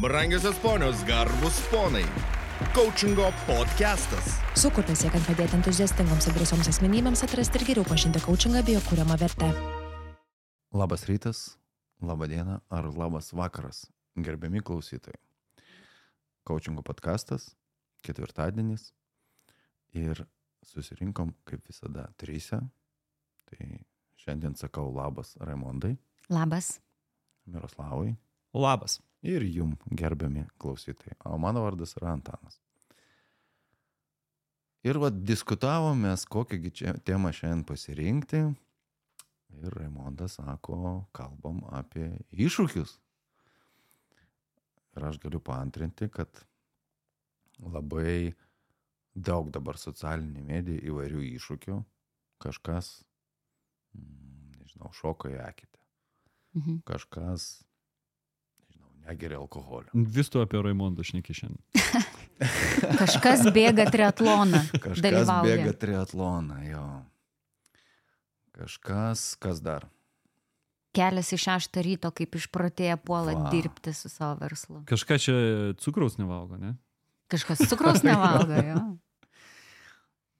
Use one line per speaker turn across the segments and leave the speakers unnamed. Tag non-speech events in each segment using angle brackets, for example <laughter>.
Brangiosios ponios, garbus ponai. Coachingo podcastas.
Sukurtas siekiant padėti entuziastingoms ir drąsioms asmenybėms atrasti ir geriau pažinti coachingą bei jo kūriamą vertę.
Labas rytas, laba diena ar labas vakaras, gerbiami klausytojai. Coachingo podcastas, ketvirtadienis ir susirinkom kaip visada trysia. Tai šiandien sakau labas Raimondai,
Labas.
Miroslavai
Labas.
Ir jum gerbiami klausytojai. O mano vardas yra Antanas. Ir vad diskutavomės, kokią čia temą šiandien pasirinkti. Ir Raimondas sako, kalbam apie iššūkius. Ir aš galiu paantrinti, kad labai daug dabar socialinių medijų įvairių iššūkių. Kažkas, mm, nežinau, šoka į akitę.
Mhm.
Kažkas, negeria alkoholio.
Vis tu apie Raimondą šneki šiandien. <laughs>
Kažkas bėga triatloną.
Kažkas
dalyvauja.
bėga triatloną, jo. Kažkas, kas dar?
Kelias į šeštą ryto, kaip išprotėję puola
Va.
dirbti su savo verslu.
Kažką čia cukraus nevalgo, ne?
Kažkas cukraus <laughs> nevalgo, jo.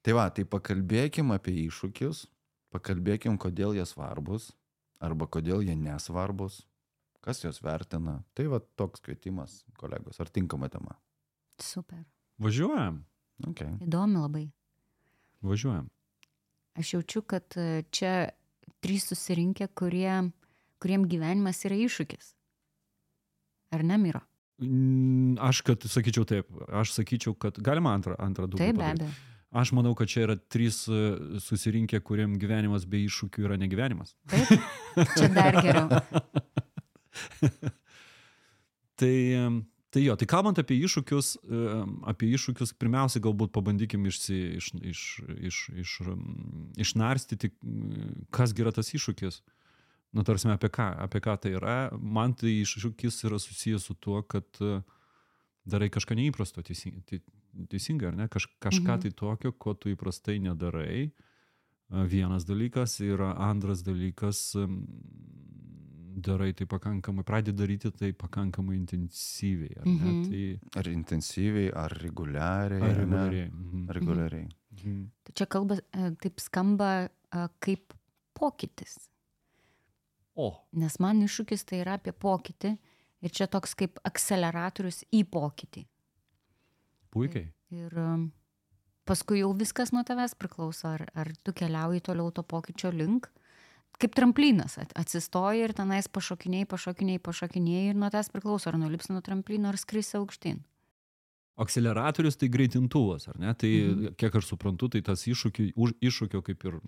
Tai va, tai pakalbėkim apie iššūkius, pakalbėkim, kodėl jie svarbus, arba kodėl jie nesvarbus, kas juos vertina. Tai va toks kvietimas, kolegos, ar tinkama tema?
Super.
Važiuojam.
Okay.
Įdomi labai.
Važiuojam.
Aš jaučiu, kad e, čia trys susirinkę, kurie, kuriem gyvenimas yra iššūkis. Ar ne, Miro?
Aš, kad sakyčiau taip, aš sakyčiau, kad galima antrą, antrą dugną.
Taip, be abejo.
Aš manau, kad čia yra trys e, susirinkę, kuriem gyvenimas be iššūkių yra negyvenimas.
Taip. Čia dar geriau. <laughs> <laughs>
Tai, tai jo, tai kalbant apie iššūkius, apie iššūkius, pirmiausia, galbūt pabandykim išsi, iš, iš, iš, iš, išnarstyti, m, kas yra tas iššūkis. Nu, tarsi, apie ką, apie ką tai yra. Man tai iššūkis yra susijęs su tuo, kad e, darai kažką neįprasto, teisingai, teisingai ar ne? Kaž, kažką
Mhm.
tai tokio, ko tu įprastai nedarai. E, Vienas dalykas ir antras dalykas, darai tai pakankamai, pradedi daryti tai pakankamai intensyviai. Ar?
Mhm.
tai,
Ar intensyviai, ar reguliariai?
ar reguliariai. Mhm.
Reguliariai.
Mhm.
Tai čia kalba e, taip skamba e, kaip pokytis.
O,
Nes man iššūkis tai yra apie pokytį ir čia toks kaip akceleratorius į pokytį.
puikiai.
Ir um, paskui jau viskas nuo tavęs priklauso, ar, ar tu keliauji toliau to pokyčio link. Kaip tramplinas at- atsistoji ir tenais pašokiniai, pašokiniai, pašokiniai ir nuo tavęs priklauso, ar nulips nuo tramplino, ar skrisi aukštyn.
Akceleratorius tai greitintuvas, ar ne? Tai,
Mhm.
mhm. kiek aš suprantu, tai tas iššūkio, už, iššūkio kaip ir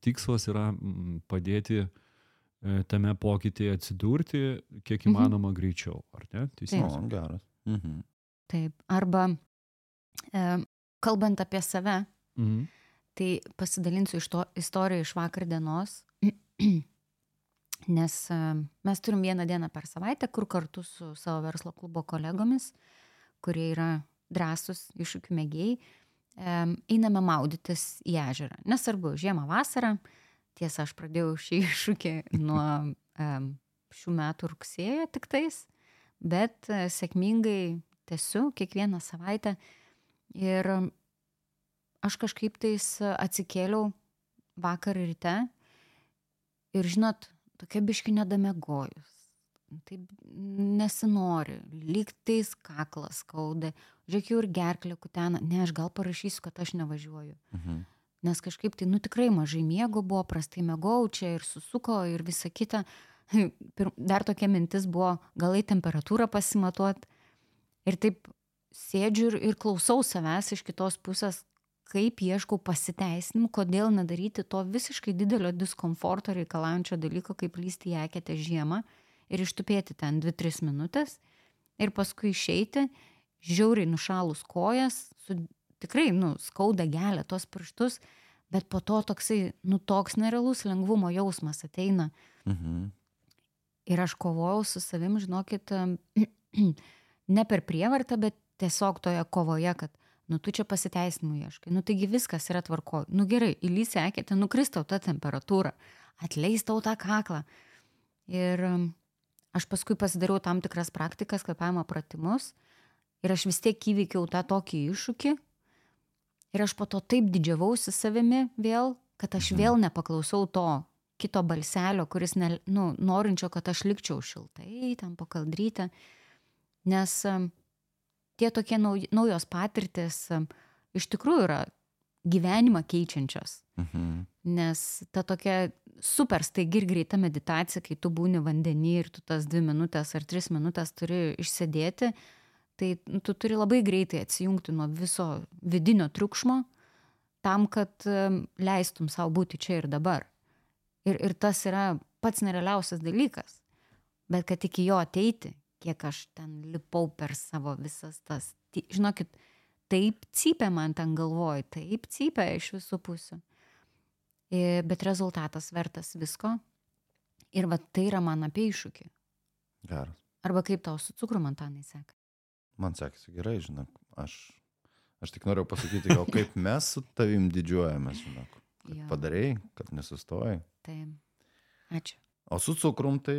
tikslas yra padėti e, tame pokytyje atsidurti kiek
Mhm.
įmanoma greičiau, ar ne? Teisingai.
O, geras. Mhm.
Taip. Arba e, kalbant apie save,
Mhm.
tai pasidalinsiu iš to istoriją iš vakar dienos. <clears throat> Nes e, mes turim vieną dieną per savaitę, kur kartu su savo verslo klubo kolegomis, kurie yra drąsūs iššūkių mėgėjai, einame maudytis į ežerą. Nesvarbu, žiemą, vasarą. Tiesa, aš pradėjau šį <laughs> iššūkį nuo šių metų rugsėjo tik tais, bet e, sėkmingai tęsiu kiekvieną savaitę. Ir aš kažkaip tais atsikėliau vakar ryte ir, žinot, tokia biški nedamegojus. Taip nesinori, lyg tais kaklas skauda, žiūrėk jau ir gerklė kutena, ne, aš gal parašysiu, kad aš nevažiuoju.
Mhm.
Nes kažkaip tai, nu tikrai mažai miego buvo, prastai mėgau, čia ir susuko ir visa kita. <laughs> Dar tokia mintis buvo, gal į temperatūrą pasimatuot. Ir taip sėdžiu ir, ir klausau savęs iš kitos pusės, kaip ieškau pasiteisinimų, kodėl nedaryti to visiškai didelio diskomforto reikalaujančio dalyko, kaip lysti į eketę žiemą ir ištupėti ten 2-3 minutės ir paskui išeiti, žiauriai nušalus kojas, su tikrai, nu, skauda gelia tos pirštus, bet po to toksai, nu, toks nerealus lengvumo jausmas ateina.
Mhm.
Ir aš kovojau su savim, žinokit, <clears throat> ne per prievartą, bet tiesiog toje kovoje, kad, nu, tu čia pasiteisinimų ieškai, nu, taigi viskas yra tvarko. Nu, gerai, įlysė eketė, nukristau tą temperatūrą, atleistau tą kaklą. Ir um, aš paskui pasidariau tam tikras praktikas, kvepavimo pratimus ir aš vis tiek įveikiau tą tokį iššūkį. Ir aš po to taip didžiavausi savimi vėl, kad aš
Mhm.
vėl nepaklausau to kito balselio, kuris, ne, nu, norinčio, kad aš likčiau šiltai, ten pakaldryti. Nes em, tie tokie nauj, naujos patirtis iš tikrųjų yra gyvenimą keičiančios.
Mhm.
Nes ta tokia super staigi ir greita meditacija, kai tu būni vandenį ir tu tas dvi minutės ar tris minutės turi išsėdėti, tai tu turi labai greitai atsijungti nuo viso vidinio triukšmo tam, kad leistum savo būti čia ir dabar. Ir, ir tas yra pats nerealiausias dalykas. Bet kad iki jo ateiti, kiek aš ten lipau per savo visas tas, žinokit, taip cypia man ten galvoj, taip cypia iš visų pusių. Bet rezultatas vertas visko. Ir va tai yra man apie iššūkį.
Geras.
Arba kaip tau su cukru man tanai seka.
Man sekėsi gerai, žinok. Aš, aš tik noriu pasakyti, gal kaip <laughs> mes su tavim didžiuojamės, žinok. Kad
Jo.
padarėjai, kad nesustojai.
Tai ačiū.
O su cukrum tai...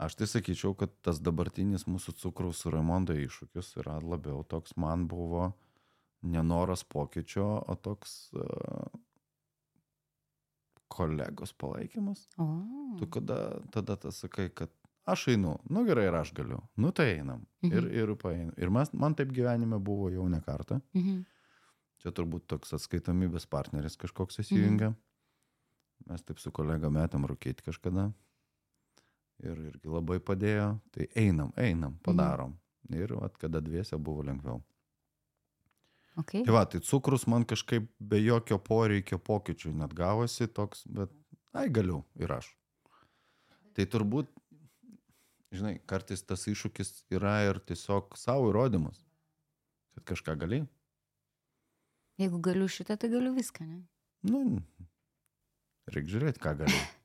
Aš tai sakyčiau, kad tas dabartinis mūsų cukraus su Raimondo iššūkis yra labiau toks man buvo nenoras pokyčio, o toks uh, kolegos palaikymas.
O.
Tu kada tada tas sakai, kad aš einu, nu gerai ir aš galiu, nu tai einam.
Mhm.
Ir, ir paeinu. Ir mes, man taip gyvenime buvo jau ne kartą.
Mhm.
Čia turbūt toks atskaitomybės partneris kažkoks įsijungia. Mes taip su kolega metam rūkyti kažkada. Ir irgi labai padėjo. Tai einam, einam, padarom. Ir vat, kada dviese buvo lengviau.
Okay.
Tai va, tai cukrus man kažkaip be jokio poreikio pokyčių net gavosi toks, bet, ai, galiu ir aš. Tai turbūt, žinai, kartais tas iššūkis yra ir tiesiog savo įrodymas, kad kažką gali.
Jeigu galiu šitą, tai galiu viską, ne?
Nu, reikia žiūrėti, ką gali. <laughs>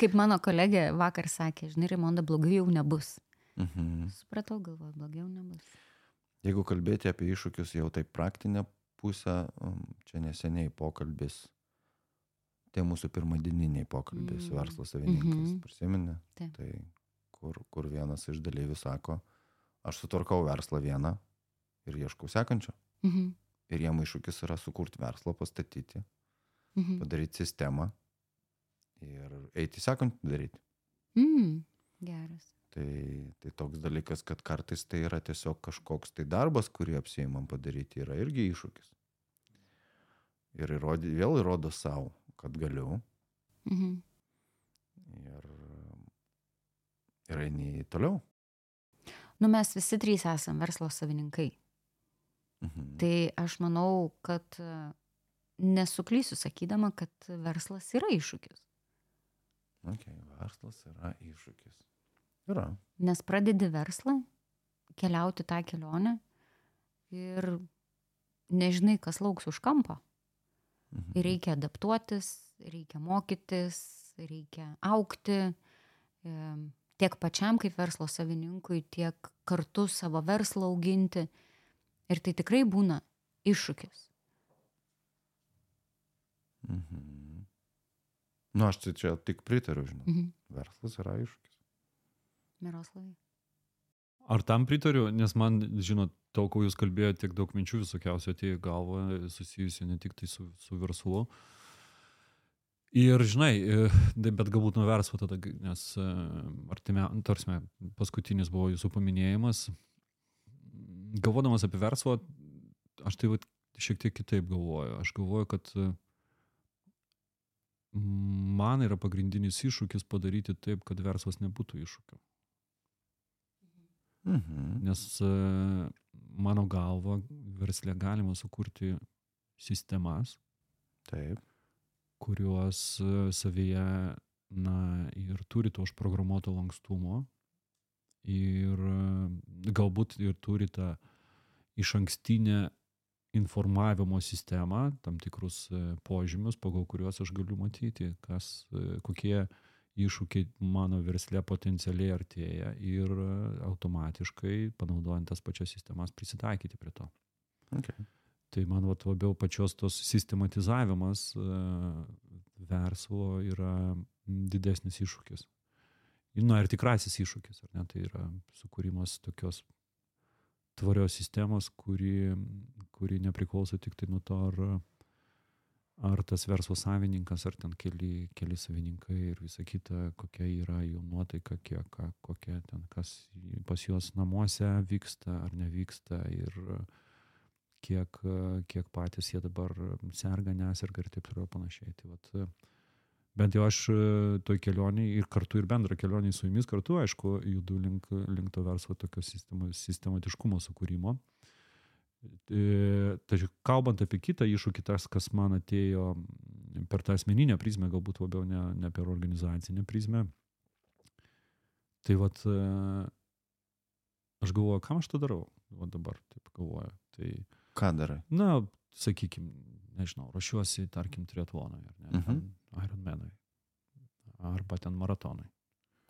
Kaip mano kolegė vakar sakė, žinai, Raimonda, blogai jau nebus.
Mhm.
Supratau, galvoju, blogiau nebus.
Jeigu kalbėti apie iššūkius jau taip praktinę pusę, um, čia neseniai pokalbis, tie mūsų pirmadininiai pokalbiai su
Mm.
verslo savininkais,
Mhm.
prisiminė,
Taip.
tai kur, kur vienas iš dalyvių sako, aš sutvarkau verslą vieną ir ieškau sekančio.
Mhm.
Ir jiem iššūkis yra sukurti verslą, pastatyti,
Mhm.
padaryti sistemą ir eiti sekantį daryti.
Mm. Geras.
Tai, tai toks dalykas, kad kartais tai yra tiesiog kažkoks tai darbas, kurį apsėjimam padaryti, yra irgi iššūkis. Ir įrodi, vėl įrodo savo, kad galiu
Mhm.
ir, ir eini toliau.
Nu, mes visi trys esame verslo savininkai.
Mhm.
Tai aš manau, kad nesuklysiu sakydama, kad verslas yra iššūkis.
Okay, verslas yra iššūkis. Yra.
Nes pradedi verslą, keliauti tą kelionę ir nežinai, kas lauks už kampo.
Mhm.
Ir reikia adaptuotis, reikia mokytis, reikia aukti tiek pačiam kaip verslo savininkui, tiek kartu savo verslą auginti. Ir tai tikrai būna iššūkis.
Mhm. Nu, aš tai čia tik pritariu, žinau.
Mhm.
Verslas yra iššūkis.
Miroslavai.
Ar tam pritariu, nes man, žinot, to, ko jūs kalbėjote, tiek daug minčių visokiausių atėjo į galvą, susijusių ne tik tai su, su verslu. Ir žinai, e, bet galbūt nuo verslo tada, nes e, artimia, tarsime, paskutinis buvo jūsų paminėjimas. Galvodamas apie verslą, aš tai vat, šiek tiek kitaip galvoju. Aš galvoju, kad e, man yra pagrindinis iššūkis padaryti taip, kad verslas nebūtų iššūkiu.
Mhm.
Nes e, mano galva verslė galima sukurti sistemas,
Taip.
kurios e, savyje, na, ir turi to užprogramuoto lankstumo ir e, galbūt ir turi tą iš ankstinę informavimo sistemą, tam tikrus e, požymius, pagal kuriuos aš galiu matyti, kas, e, kokie iššūkiai mano versle potencialiai artėja ir e, automatiškai, panaudojant tas pačias sistemas, prisitaikyti prie to.
Okay.
Tai man vat, labiau pačios tos sistematizavimas verslo yra didesnis iššūkis. Na ir tikrasis iššūkis, ar ne, tai yra sukūrimas tokios tvarios sistemos, kuri, kuri nepriklauso tik tai nuo to, ar, ar tas verslo savininkas, ar ten keli, keli savininkai ir visa kita, kokia yra jų nuotaika, kiek, kokia ten, kas pas juos namuose vyksta ar nevyksta ir kiek, kiek patys jie dabar serga, neserga ir taip toliau panašiai. Tai vat, bent jau aš e, toj kelionėj ir kartu ir bendrą kelionį su jumis kartu, aišku, judu link, link to verslo tokio sistema, sistematiškumo sukūrimo. E, Tačiau kalbant apie kitą iššūkį, tas, kas man atėjo per tą asmeninę prizmę, galbūt labiau ne, ne per organizacinę prizmę, tai vat e, aš galvoju, kam aš tą darau, o dabar taip galvoju. Tai,
Ką darai?
na, sakykime, nežinau, ruošiuosi, tarkim, triatlonui, ne,
Mhm.
mhm. Ironmanui, arba ten maratonui.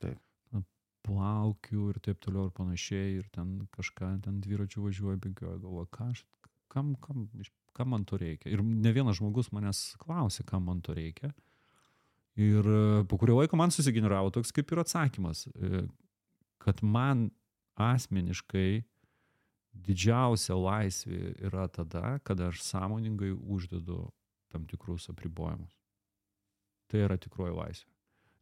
Taip.
Plaukiu ir taip toliau ir panašiai, ir ten kažką, ten dviračiu važiuoju, bėgioju, galvoju, ką aš, kam, kam, kam man to reikia. Ir ne vienas žmogus manęs klausė, kam man to reikia. Ir e, po kurio laiko man susigeneravo toks kaip ir atsakymas, e, kad man asmeniškai didžiausia laisvė yra tada, kada aš sąmoningai uždedu tam tikrus apribojimus. Tai yra tikroji laisvė.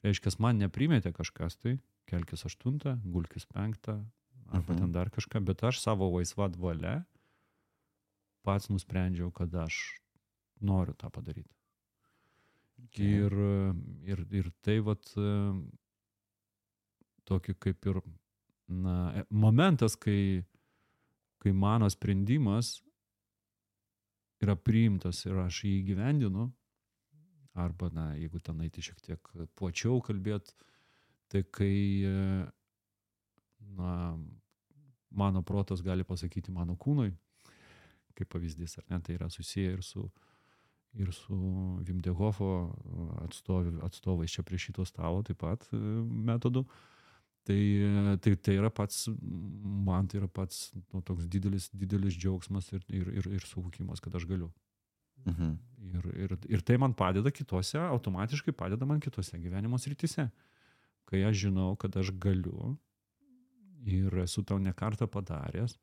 Reiškia, man neprimėtė kažkas tai, kelkis aštuntą, gulkis penktą, arba
Mhm.
ten dar kažką, bet aš savo laisvą dvale pats nusprendžiau, kad aš noriu tą padaryti. Ir, ir, ir tai vat tokį kaip ir na, momentas, kai, kai mano sprendimas yra priimtas ir aš jį įgyvendinu, arba, na, jeigu ten eiti šiek tiek plačiau kalbėt, tai kai, na, mano protas gali pasakyti mano kūnui, kaip pavyzdys, ar ne, tai yra susiję ir su, ir su Vimdehofo atstovai, atstovais čia prie šito stalo taip pat e, metodu. Tai, e, tai, tai yra pats, man tai yra pats nu, toks didelis, didelis džiaugsmas ir, ir, ir, ir suvokimas, kad aš galiu.
Mhm.
Ir, ir, ir tai man padeda kitose, automatiškai padeda man kitose gyvenimo srityse. Kai aš žinau, kad aš galiu ir esu tau nekartą padaręs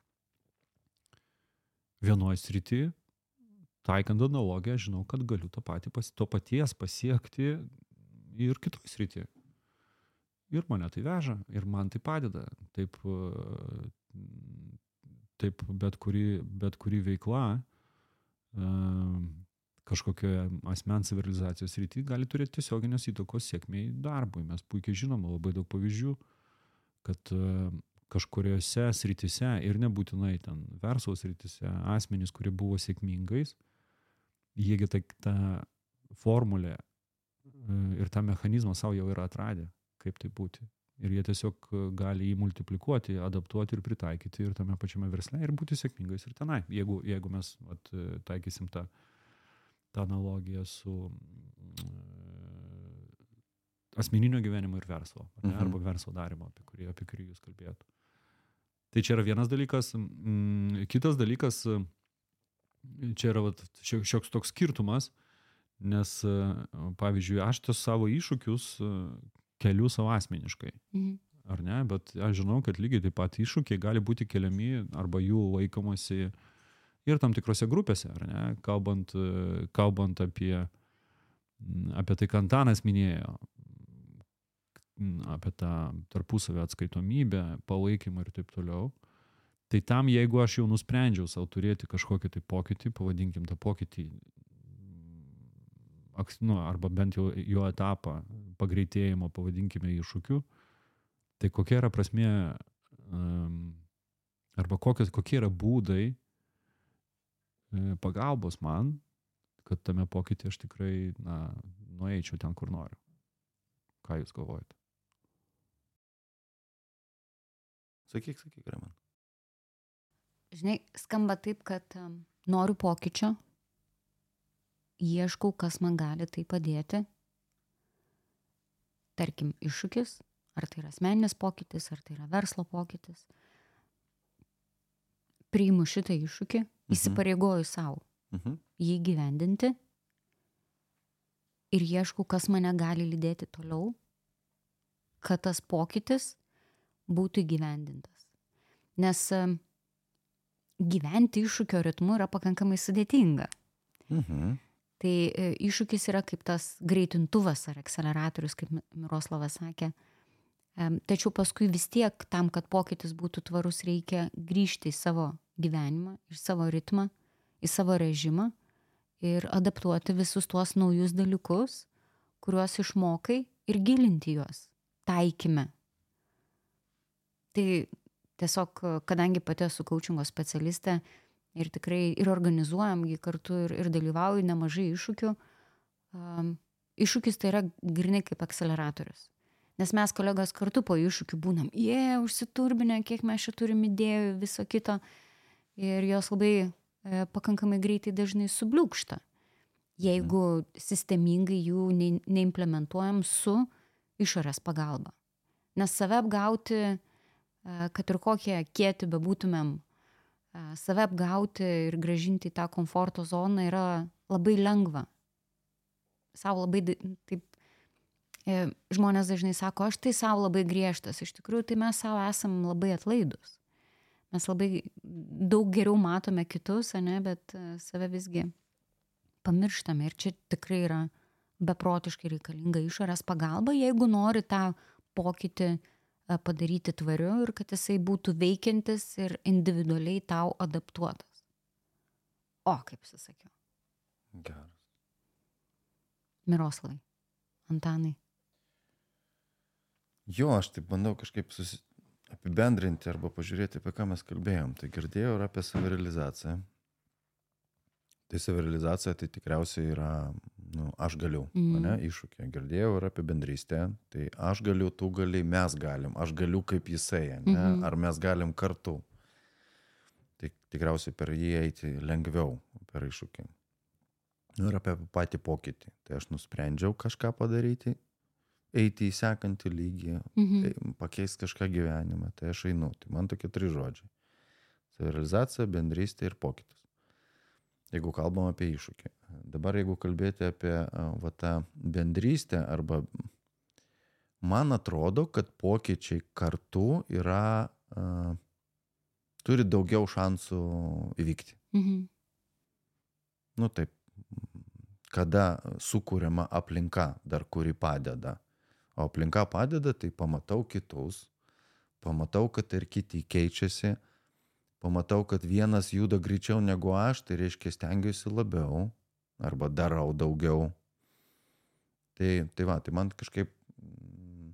vienoje srityje, taikant analogiją, žinau, kad galiu to, patį, to paties pasiekti ir kitoje srityje. Ir mane tai veža, ir man tai padeda. Taip, e, taip bet, kuri, bet kuri veikla kažkokioje asmens civilizacijos rytyje gali turėti tiesioginės įtakos sėkmiai darbui. Mes puikiai žinome labai daug pavyzdžių, kad kažkuriuose srityse ir nebūtinai ten verslo srityse asmenys, kurie buvo sėkmingais, jiegi tą formulę e, ir tą mechanizmą savo jau yra atradę, kaip tai būti. Ir jie tiesiog e, gali jį multiplikuoti, adaptuoti ir pritaikyti ir tame pačiame versle ir būti sėkmingais ir tenai. Jeigu, jeigu mes vat, e, taikysim tą, tą analogiją su mm, asmeninio gyvenimo ir verslo, ar ne,
Mhm.
arba verslo darimo, apie kurį, apie kurį jūs kalbėjote. Tai čia yra vienas dalykas. Kitas dalykas, e, čia yra vat, šio- šioks toks skirtumas, nes, e, pavyzdžiui, aš tos savo iššūkius e, keliu savo asmeniškai.
Mhm.
Ar ne? Bet aš žinau, kad lygiai taip pat iššūkiai gali būti keliami arba jų laikomasi ir tam tikrose grupėse, ar ne? Kalbant, kalbant apie, apie tai, ką Antanas minėjo, apie tą tarpusavę atskaitomybę, palaikymą ir taip toliau. Tai tam, jeigu aš jau nusprendžiau savo turėti kažkokį tai pokytį, pavadinkim tą pokytį, nu, arba bent jau jo etapą, pagreitėjimo, pavadinkime iššūkiu, tai kokia yra prasmė, um, arba kokios, kokie yra būdai e, pagalbos man, kad tame pokytį aš tikrai, na, nueičiau ten, kur noriu. Ką Jūs galvojate?
Sakyk, sakyk, Raman.
Žinai, skamba taip, kad um, noriu pokyčio, ieškau, kas man gali tai padėti. Tarkim, iššūkis, ar tai yra asmeninis pokytis, ar tai yra verslo pokytis. Priimu šitą iššūkį, įsipareigoju savo
Mhm.
jį gyvendinti ir ieškau, kas mane gali lydėti toliau. kad tas pokytis būtų įgyvendintas. Nes e, gyventi iššūkio ritmu yra pakankamai sudėtinga.
Mhm.
Tai e, iššūkis yra kaip tas greitintuvas ar akceleratorius, kaip Mi- Miroslavas sakė. Tačiau paskui vis tiek tam, kad pokytis būtų tvarus, reikia grįžti į savo gyvenimą, į savo ritmą, į savo režimą ir adaptuoti visus tuos naujus dalykus, kuriuos išmokai ir gilinti juos, taikime. Tai tiesiog, kadangi pati esu coachingo specialistė ir tikrai ir organizuojam jį kartu ir, ir dalyvauju nemažai iššūkių, um, iššūkis tai yra grinai kaip akceleratorius. Nes mes kolegos kartu po iššūkių būnam, jie, yeah, užsiturbinę, kiek mes čia turim idėjų, viso kito. Ir jos labai e, pakankamai greitai dažnai subliūkšta, jeigu sistemingai jų nei- neimplementuojam su išorės pagalba. Nes save apgauti, e, kad ir kokie kieti bebūtumėm, save apgauti ir gražinti į tą komforto zoną yra labai lengva. Sau labai taip e, žmonės dažnai sako, aš tai savo labai griežtas, iš tikrųjų tai mes savo esam labai atlaidus. Mes labai daug geriau matome kitus, ane, bet e, save visgi pamirštame ir čia tikrai yra beprotiškai reikalinga išorės pagalba, jeigu nori tą pokytį e, padaryti tvariu ir kad jisai būtų veikiantis ir individualiai tau adaptuotas. O, kaip susakiau,
Geras.
Miroslavai, Antanai.
Jo, aš taip bandau kažkaip susi... apibendrinti arba pažiūrėti, apie ką mes kalbėjom. Tai girdėjau ir apie savirealizaciją. Tai savirealizacija tai tikriausiai yra, nu, aš galiu, mm. ne, iššūkė. Girdėjau ir apie bendrystę. Tai aš galiu, tu gali, mes galim. Aš galiu kaip jisai, ne, mm ar mes galim kartu. Tai tikriausiai per jį eiti lengviau, per iššūkį. Nu, ir apie patį pokytį. Tai aš nusprendžiau kažką padaryti, eiti į sekantį lygį,
Mhm.
e, pakeisti kažką gyvenime. Tai aš einu. Tai man tokie trys žodžiai. Savirealizacija, bendrystė ir pokytis. Jeigu kalbam apie iššūkį. Dabar jeigu kalbėti apie va, tą bendrystę arba man atrodo, kad pokyčiai kartu yra, a, turi daugiau šansų įvykti.
Mhm.
Nu taip, kada sukūriama aplinka dar, kuri padeda. O aplinka padeda, tai pamatau kitus, pamatau, kad ir kiti keičiasi, pamatau, kad vienas juda greičiau negu aš, tai reiškia stengiuosi labiau arba darau daugiau. Tai, tai va, tai man kažkaip mm,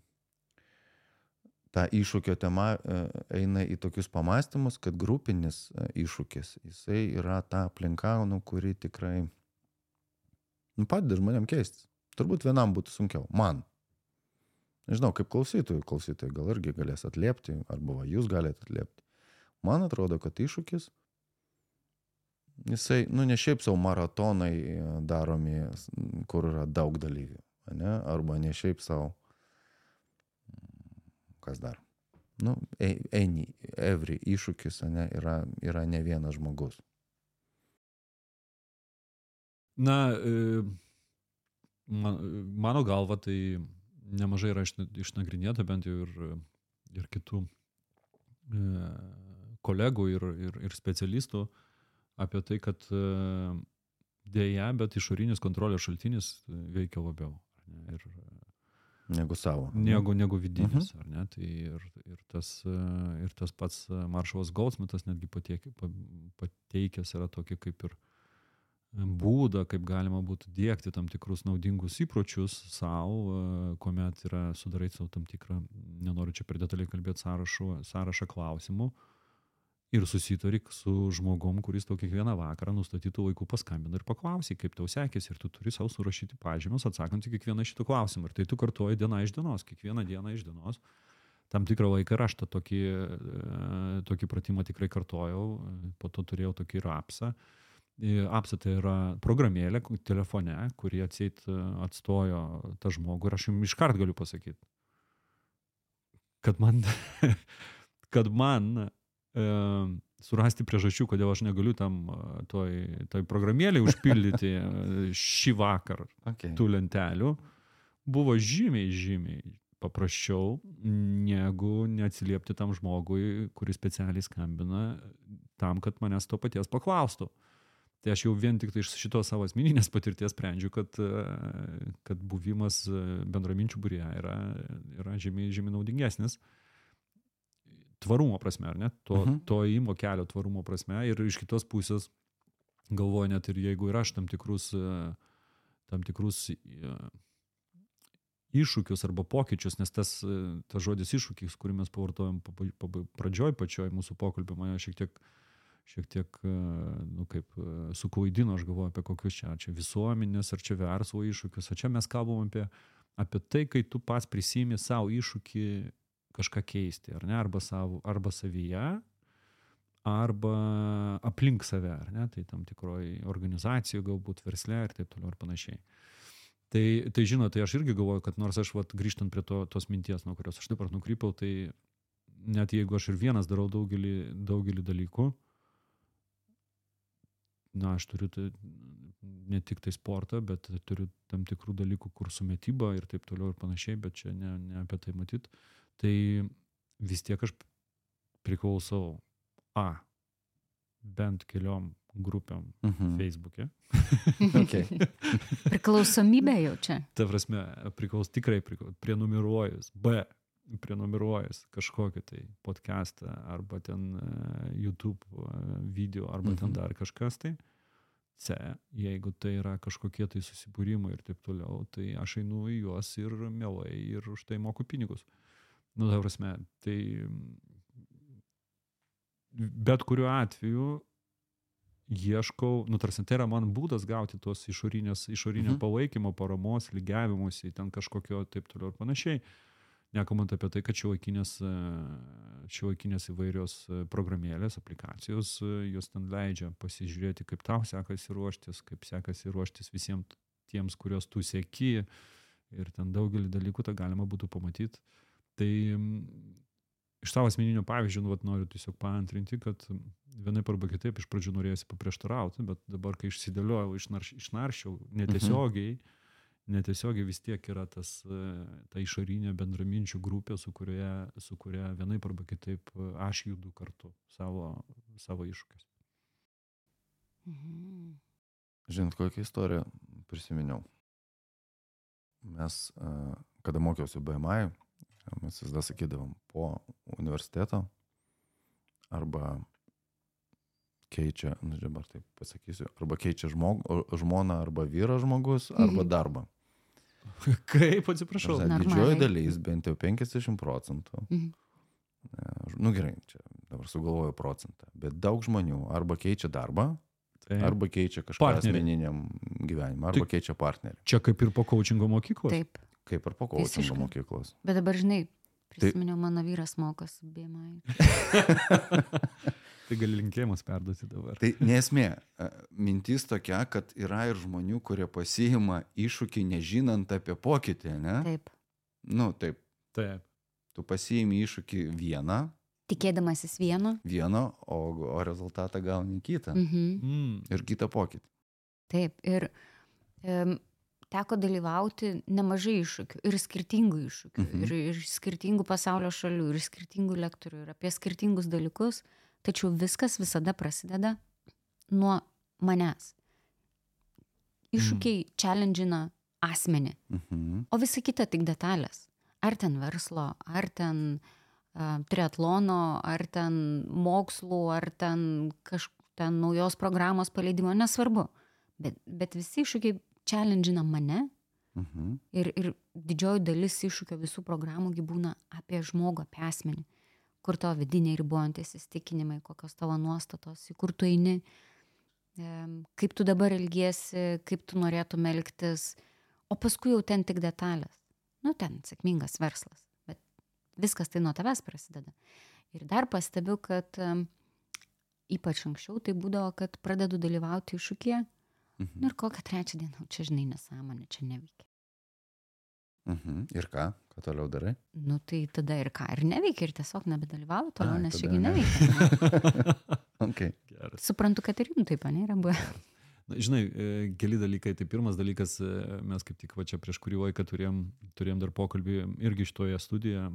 ta iššūkio tema e, eina į tokius pamastymus, kad grupinis e, iššūkis, jisai yra ta aplinka, nu, kuri tikrai nu, padeda žmonėm keistis. Turbūt vienam būtų sunkiau. Man. Nežinau, kaip klausytojų, klausytojai gal irgi galės atliepti, arba va, jūs galite atliepti. Man atrodo, kad iššūkis, jisai, nu, ne šiaip savo maratonai e, daromi, kur yra daug dalyvių, ne? arba ne šiaip savo, kas dar. Nu, eini, every iššūkis, ne, yra, yra ne vienas žmogus.
Na, e, man, mano galva tai nemažai yra išna- išnagrinėta, bent jau ir, ir kitų e, kolegų ir, ir, ir specialistų apie tai, kad e, dėja, bet išorinis kontrolės šaltinis veikia labiau. Ir,
Negu savo.
negu, negu vidinis, mhm. ar ne? Tai ir, ir, tas, e, ir tas pats e, Maršalas Goldsmitas netgi patiek, pa- pateikęs yra tokį kaip ir e, būdą, kaip galima būtų dėkti tam tikrus naudingus įpročius savo, kuomet yra sudarai savo tam tikrą, nenoriu čia per detaliai kalbėti, sąrašų, sąrašą klausimų ir susitari su žmogom, kuris tau kiekvieną vakarą nustatytų laikų paskambina ir paklausai, kaip tau sekėsi ir tu turi savo surašyti pažymus atsakant į kiekvieną šitą klausimą. Ir tai tu kartuoji diena iš dienos, kiekvieną dieną iš dienos. Tam tikrą laiką ir aš tą tokį, e, tokį pratimą tikrai kartojau, po to turėjau tokį ir apsą. E, Apsa tai yra programėlė telefone, kuri atseit e, atstojo tą žmogų ir aš jums iškart galiu pasakyti, kad man, <laughs> kad man surasti priežasčių, kodėl aš negaliu tam e, toj, toj programėlė užpildyti e, šį vakarą
Okay.
tų lentelių, buvo žymiai, žymiai paprasčiau, negu neatsiliepti tam žmogui, kuris specialiai skambina, tam, kad manęs to paties paklaustų. Tai aš jau vien tik tai iš šitos savo asmeninės patirties sprendžiu, kad, e, kad buvimas e, bendraminčių būrė yra, yra žymiai, žymiai naudingesnis tvarumo prasme, ar ne? To,
Mhm.
to įmo kelio tvarumo prasme. Ir iš kitos pusės galvoju net ir jeigu ir aš tam tikrus, e, tam tikrus e, iššūkius arba pokyčius, nes tas, e, tas žodis iššūkis, kurį mes pavartojom pradžioj pačioj mūsų pokalbio, mane šiek tiek šiek tiek, nu kaip, suklaidino, aš galvoju apie kokius čia, ar čia visuomenės, ar čia verslo iššūkius, o čia mes kalbam apie, apie tai, kai tu pats prisimi savo iššūkį kažką keisti, ar ne, arba, savo, arba savyje, arba aplink save, ar ne, tai tam tikroji organizacijoje, galbūt versle ir taip toliau ir panašiai. Tai, tai žinot, tai aš irgi galvoju, kad nors aš vat, grįžtant prie to, tos minties, nuo kurios aš dabar nukrypau, tai net jeigu aš ir vienas darau daugelį, daugelį dalykų, na, aš turiu tai, ne tik tai sportą, bet turiu tam tikrų dalykų, kur su metyba ir taip toliau ir panašiai, bet čia ne, ne apie tai matyt. Tai vis tiek aš priklausau A, bent keliom grupėm
Mhm.
Facebook'e.
Okay. <laughs>
Priklausomybė jau čia.
Ta prasme, priklaus tikrai priklaus, prenumeruojus. B, prenumeruojus kažkokį tai podcastą arba ten e, YouTube e, video arba
Mhm.
ten dar kažkas tai. C, jeigu tai yra kažkokie tai susibūrimai ir taip toliau, tai aš einu į juos ir mielai ir už tai moku pinigus. Nu, ta prasme, tai bet kuriuo atveju ieškau, nu tarsi tai yra man būdas gauti tos išorinės, išorinio
Mhm.
palaikymo, paramos, lygiavimuose, ten kažkokio taip toliau ir panašiai. Nekalbant apie tai, kad šiuolaikinės šiuolaikinės įvairios programėlės, aplikacijos, jos ten leidžia pasižiūrėti, kaip tau sekasi ruoštis, kaip sekasi ruoštis visiems tiems, kuriuos tu sėki ir ten daugelį dalykų tą galima būtų pamatyti. Tai mm, iš savo asmeninio pavyzdžio, nu, vat, noriu tiesiog paantrinti, kad vienaip arba kitaip iš pradžių norėjusi paprieštarauti, bet dabar, kai išsidėliojau, išnarš, išnaršiau netiesiogiai, mhm. netiesiogiai vis tiek yra tas, e, ta išorinė bendraminčių grupė, su kuria, su kuria vienaip arba kitaip e, aš judu kartu savo, savo iššūkius.
Mhm.
Žinot, kokią istoriją prisiminiau. Mes, e, kada mokiausi BMI, mes visada sakydavom po universiteto arba keičia, nu dabar taip pasakysiu, arba keičia žmog, žmoną arba vyrą žmogus, arba
Mhm.
darbą. <laughs>
Kaip, atsiprašau.
Didžioji dalis, bent jau 50 procentų.
Mhm.
Nu gerai, čia dabar sugalvoju procentą, bet daug žmonių arba keičia darbą,
Tai,
arba keičia kažką
Partnerį.
asmeniniam gyvenimui, arba
Tai-
keičia partnerį.
čia kaip ir po coachingo mokyklos.
Taip.
Kaip ir po kočingo
Visiškai.
mokyklos.
Bet dabar, žinai, prisiminiau, mano vyras mokosi BMI. <laughs>
Tai gali linkėjimus perduoti dabar.
Tai nesmė. Mintis tokia, kad yra ir žmonių, kurie pasiima iššūkį nežinant apie pokytį, ne?
Taip.
Nu, taip,
Taip.
tu pasiimi iššūkį vieną,
Tikėdamasis vieno.
vieno, o, o rezultatą gauni kitą.
Mhm.
Mm.
Ir kitą pokytį.
Taip. Ir um, teko dalyvauti nemažai iššūkių. Ir skirtingų iššūkių.
Mhm.
Mhm. Ir, ir skirtingų pasaulio šalių. Ir skirtingų lektorių. Ir apie skirtingus dalykus. Tačiau viskas visada prasideda nuo manęs. Iššūkiai mm. challengeina asmenį.
Mhm.
O visa kita tik detalės. Ar ten verslo, ar ten uh, triatlono, ar ten mokslų, ar ten kažkokios ten naujos programos paleidimo, nesvarbu. Bet, bet visi iššūkiai challengeina mane
Mhm.
ir, ir didžioji dalis iššūkio visų programų gi būna apie žmogų, apie asmenį. Kur tavo vidiniai ribojantis įstikinimai, kokios tavo nuostatos, į kur tu eini, kaip tu dabar elgiesi, kaip tu norėtum elgtis, o paskui jau ten tik detalės. Nu, ten sėkmingas verslas, bet viskas tai nuo tavęs prasideda. Ir dar pastebiu, kad ypač anksčiau tai būdavo, kad pradedu dalyvauti iššūkėje
Mhm.
nu ir kokią trečią dieną, "O čia žinai nesąmonė, čia neveikia.
Mhm. Ir ką? Ką toliau darai?
Nu tai tada ir ką, ir neveikia, ir tiesiog nebedalyvauju toliau, nes
tada
čiagi
ne.
neveikia. <laughs>
Okay.
Geras.
Suprantu, kad ir jums taip, ne, yra buvę.
Na, žinai, e, keli dalykai. Tai pirmas dalykas, e, mes kaip tik va čia prieš kurį laiką turėjom, turėjom dar pokalbį irgi šitoje studijoje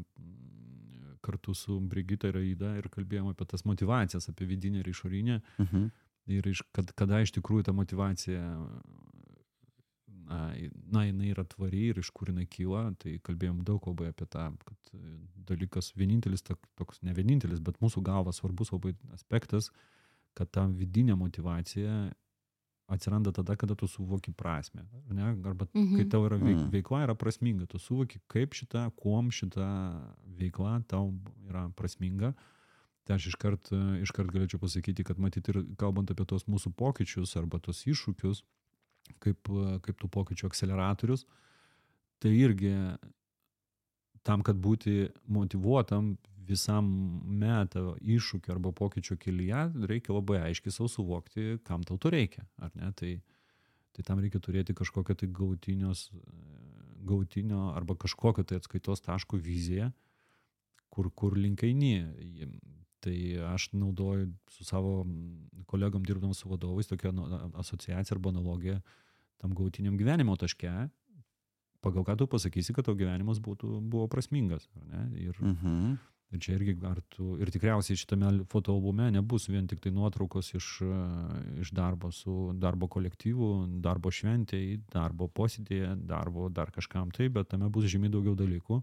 kartu su Brigita ir Aida ir kalbėjom apie tas motivacijas, apie vidinę ir išorinę.
Mhm.
Ir iš, kad, kada iš tikrųjų ta motivacija, na, na, jinai yra tvari ir iš kur jinai kyla, tai kalbėjom daug labai apie tą, kad dalykas vienintelis, tok- toks ne vienintelis, bet mūsų galva svarbus labai aspektas, kad ta vidinė motivacija atsiranda tada, kada tu suvoki prasme. ar Ne? Arba mhm.
Mhm.
kai tau yra veik,
Mm.
veikla yra prasminga, tu suvoki, kaip šita, kuom šita veikla tau yra prasminga. Tai aš iškart, e, iškart galėčiau pasakyti, kad matyt ir kalbant apie tos mūsų pokyčius arba tos iššūkius, kaip, e, kaip tų pokyčių akceleratorius, tai irgi tam, kad būti motivuotam visam metą iššūkio arba pokyčio kelyje, reikia labai aiškiai savo suvokti, kam tau to reikia. Ar ne? Tai, tai tam reikia turėti kažkokią tai gautinios, e, gautinio arba kažkokią tai atskaitos taško viziją, kur, kur link eini. Tai aš naudoju su savo kolegom dirbdam su vadovais tokią nu, asociaciją arba analogiją tam gautiniam gyvenimo taške, pagal ką tu pasakysi, kad tavo gyvenimas būtų, buvo prasmingas. Ir,
Mhm.
ir čia irgi, ar tu, ir tikriausiai šitame fotoalbume nebus vien tik tai nuotraukos iš, iš darbo su darbo kolektyvu, darbo šventėjai, darbo posėdėje, darbo dar kažkam tai, bet tame bus žymiai daugiau dalykų.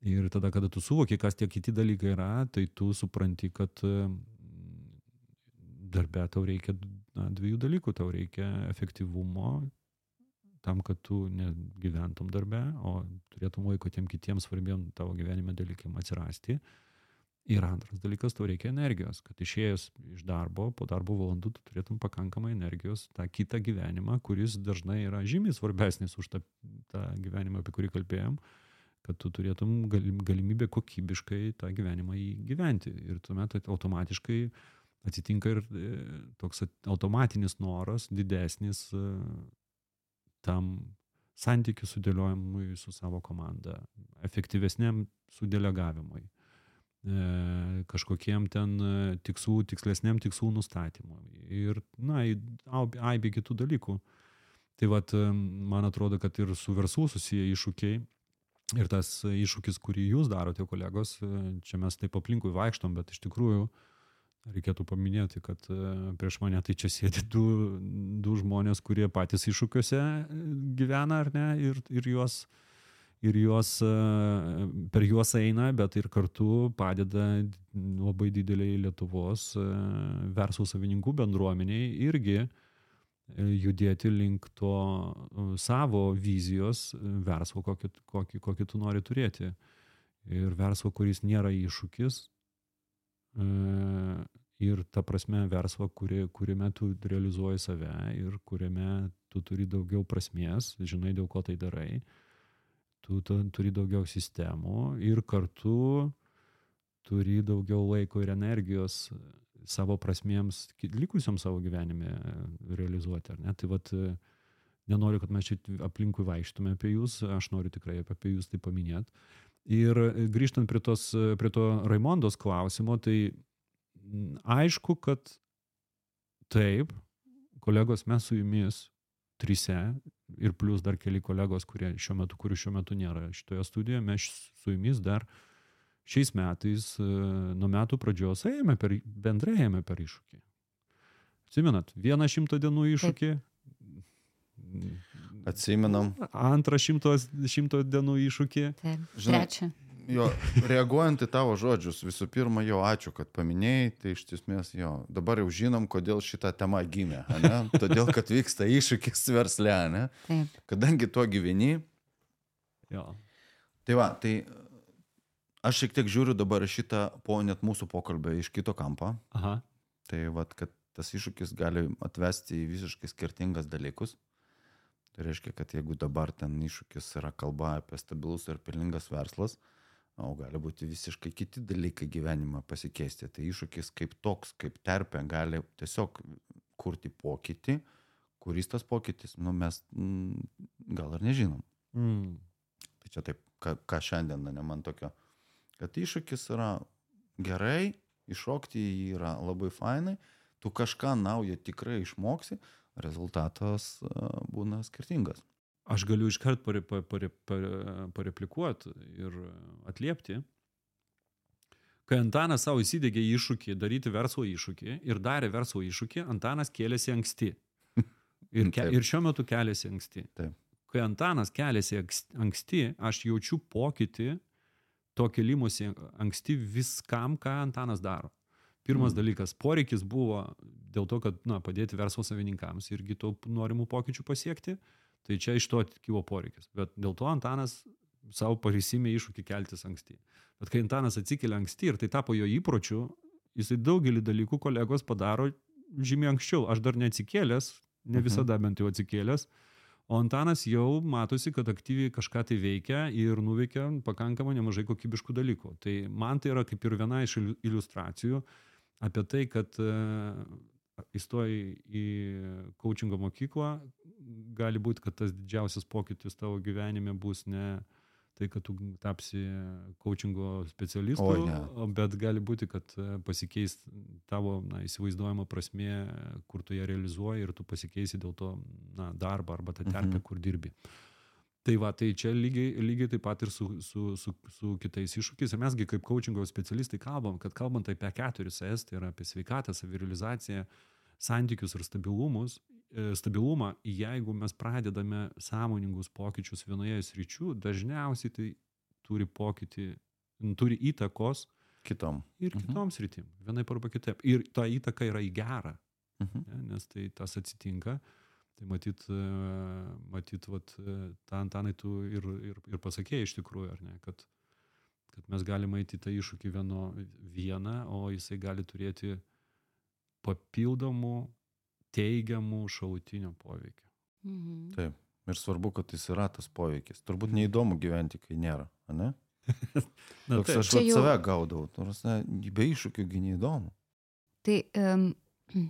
Ir tada, kada tu suvoki, kas tie kiti dalykai yra, tai tu supranti, kad e, darbe tau reikia na, dviejų dalykų. Tau reikia efektyvumo tam, kad tu negyventum darbe, o turėtum laiko tiem kitiems svarbiem tavo gyvenime dalykam atsirasti. Ir antras dalykas, tau reikia energijos, kad išėjęs iš darbo, po darbo valandų tu turėtum pakankamai energijos tą kitą gyvenimą, kuris dažnai yra žymiai svarbesnis už tą, tą gyvenimą, apie kurį kalbėjom, kad tu turėtum galim- galimybę kokybiškai tą gyvenimą įgyventi. Ir tuomet automatiškai atsitinka ir e, toks at- automatinis noras didesnis e, tam santykių sudėliojimui su savo komanda, efektyvesniam sudelegavimui, e, kažkokiem ten tikslų, tikslesniam tikslų nustatymui ir, na, aibė kitų dalykų. Tai vad, man atrodo, kad ir su verslu susiję iššūkiai ir tas iššūkis, kurį jūs darote, kolegos, čia mes taip aplinkui vaikštom, bet iš tikrųjų reikėtų paminėti, kad e, prieš mane tai čia sėdi du, du žmonės, kurie patys iššūkiuose e, gyvena, ar ne, ir, ir juos ir juos, e, per juos eina, bet ir kartu padeda labai dideliai Lietuvos verslo savininkų bendruomeniai irgi e, judėti link to e, savo vizijos e, verslo, kokį, kokį, kokį tu nori turėti. Ir verslo, kuris nėra iššūkis, e, ir ta prasme verslo, kuri, kuriame tu realizuoji save ir kuriame tu turi daugiau prasmės, žinai, dėl ko tai darai, tu, tu turi daugiau sistemų ir kartu turi daugiau laiko ir energijos savo prasmėms, likusiam savo gyvenime realizuoti, ar ne? Tai vat, e, nenoriu, kad mes čia aplinkui vaikštume apie jūs, aš noriu tikrai apie jūs tai paminėti. Ir e, grįžtant prie, tos, e, prie to Raimondos klausimo, tai aišku, kad taip, kolegos, mes su jumis trise ir plus dar keli kolegos, kurie šiuo metu, kurių šiuo metu nėra šitoje studijoje, mes su jumis dar šiais metais e, nuo metų pradžios ėjome per, bendrai ėjome per iššūkį. Atsimenat, vieną šimtą dienų iššūkį,
Atsimenam.
antrą šimto, šimto dienų iššūkį.
Taip. Trečia.
Jo, reaguojant į tavo žodžius, visų pirma, jo, ačiū, kad paminėjai, tai iš tiesmės jo, dabar jau žinom, kodėl šita tema gimė, ane? Todėl, kad vyksta iššūkis versle, ne?
Taip.
Kadangi tuo gyveni,
Jo.
tai va, tai aš šiek tiek žiūriu dabar šitą po net mūsų pokalbę iš kito kampo,
Aha.
tai va, kad tas iššūkis gali atvesti į visiškai skirtingas dalykus. Tai reiškia, kad jeigu dabar ten iššūkis yra kalba apie stabilus ir pelningas verslas, o gali būti visiškai kiti dalykai gyvenime pasikeisti. Tai iššūkis kaip toks, kaip terpė, gali tiesiog kurti pokytį, kuris tas pokytis, nu mes mm, gal ir nežinom.
Mm.
Tai čia taip, ką, ką šiandien, ne man tokio, kad iššūkis yra gerai, iššokti jį yra labai fainai, tu kažką naujo tikrai išmoksi, rezultatas a, būna skirtingas.
Aš galiu iškart pare, pare, pare, pare, pareplikuoti ir atliepti. Kai Antanas savo įsidėgė iššūkį, daryti verslo iššūkį ir darė verslo iššūkį, Antanas kėlėsi anksti. <laughs> Ir, ke, ir šiuo metu keliasi anksti.
Taip.
Kai Antanas keliasi anks- anksti, aš jaučiu pokytį to kelimusi anksti viskam, ką Antanas daro. Pirmas
Mm.
dalykas, poreikis buvo dėl to, kad na, padėti verslo savininkams irgi to norimų pokyčių pasiekti. Tai čia iš to kilo poreikis. Bet dėl to Antanas savo parisimė iššūkį keltis anksti. Bet kai Antanas atsikelia anksti ir tai tapo jo įpročiu, jisai daugelį dalykų kolegos padaro žymiai anksčiau. Aš dar neatsikėlęs, ne
Mhm.
visada bent jau atsikėlęs. O Antanas jau matosi, kad aktyviai kažką tai veikia ir nuveikia pakankamai nemažai kokybiškų dalykų. Tai man tai yra kaip ir viena iš iliu- iliustracijų apie tai, kad e, įstojai į coachingo mokyklą, gali būti, kad tas didžiausias pokytis tavo gyvenime bus ne tai, kad tu tapsi coachingo specialistu, bet gali būti, kad e, pasikeis tavo na, įsivaizduojama prasme, kur tu ją realizuoji ir tu pasikeisi dėl to na, darbą arba tą terpę,
Mhm.
kur dirbi. Tai va, tai čia lygiai, lygiai taip pat ir su, su, su, su kitais iššūkiais. Ir mesgi kaip coachingo specialistai kalbam, kad kalbant apie keturis S, tai yra apie sveikatą, savirealizaciją, santykius ir stabilumus, stabilumą, jeigu mes pradedame sąmoningus pokyčius vienoje sričių, dažniausiai tai turi pokytį, turi įtakos
Kitom.
ir
Mhm.
kitoms rytim, vienai arba kitaip. Ir ta įtaka yra į gerą,
Mhm.
ne, nes tai tas atsitinka. Tai matyt, e, matyt vat, e, tą Antanai tu ir, ir, ir pasakėjai iš tikrųjų, ar ne, kad, kad mes galime eiti tą iššūkį vieno, vieną, o jisai gali turėti papildomų teigiamų šalutinių poveikių.
Mhm.
Taip. Ir svarbu, kad jis yra tas poveikis. Turbūt neįdomu gyventi, kai nėra, ne? <laughs>
Na,
Toks
taip.
aš
Čia
jau... save gaudavau. Nors ne, be iššūkių gi neįdomu.
Tai um, <clears throat>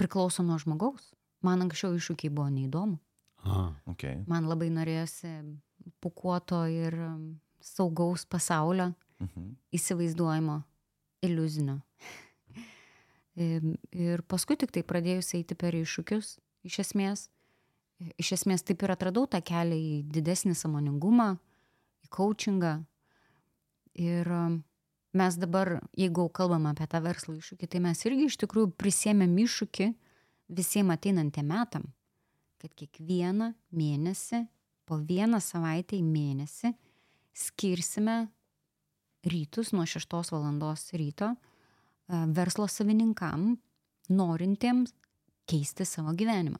priklauso nuo žmogaus. Man anksčiau iššūkiai buvo neįdomu.
A,
Okay.
Man labai norėjosi pukuoto ir saugaus pasaulio
Mhm.
įsivaizduojimo, iliuzinio. <laughs> Ir paskui tik tai pradėjus eiti per iššūkius, iš esmės, iš esmės taip ir atradau tą kelią į didesnį samoningumą, į coachingą. Ir mes dabar, jeigu kalbam apie tą verslo iššūkį, tai mes irgi iš tikrųjų prisėmėm iššūkį visiems ateinantiem metam, kad kiekvieną mėnesį, po vieną savaitę į mėnesį skirsime rytus nuo 6 valandos ryto verslo savininkam, norintiems keisti savo gyvenimą.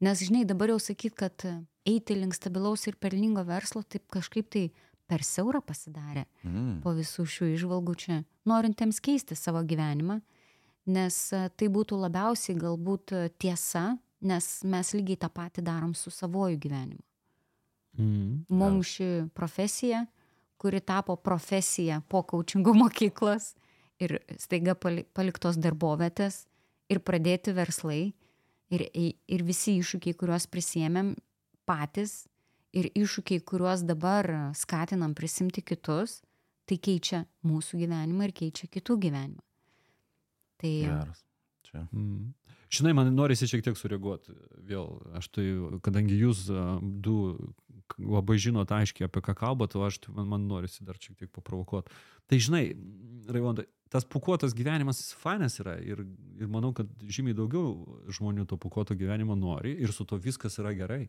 Nes, žinai, dabar jau sakyt, kad e, eiti link stabilaus ir pelningo verslo taip kažkaip tai per siaurą pasidarė
Mm.
po visų šių išvalgų čia, norintiems keisti savo gyvenimą, nes e, tai būtų labiausiai galbūt e, tiesa, nes mes lygiai tą patį darom su savoju gyvenimu.
mm.
Mums ši profesija, kuri tapo profesija po kaučingo mokyklos ir staiga pali- paliktos darbovietės ir pradėti verslai ir, ir visi iššūkiai, kuriuos prisėmėm patys ir iššūkiai, kuriuos dabar skatinam prisimti kitus, tai keičia mūsų gyvenimą ir keičia kitų gyvenimą. Tai
Geras. Čia.
Mm. Žinai, man norisi šiek tiek sureaguoti vėl. Aš tai, kadangi jūs du labai žinot aiškiai, apie ką kalbate, o aš tai man, man norisi dar šiek tiek paprovokuoti. Tai žinai, Raivonda, tas pukuotas gyvenimas fainas yra ir, ir manau, kad žymiai daugiau žmonių to pukuoto gyvenimo nori ir su to viskas yra gerai.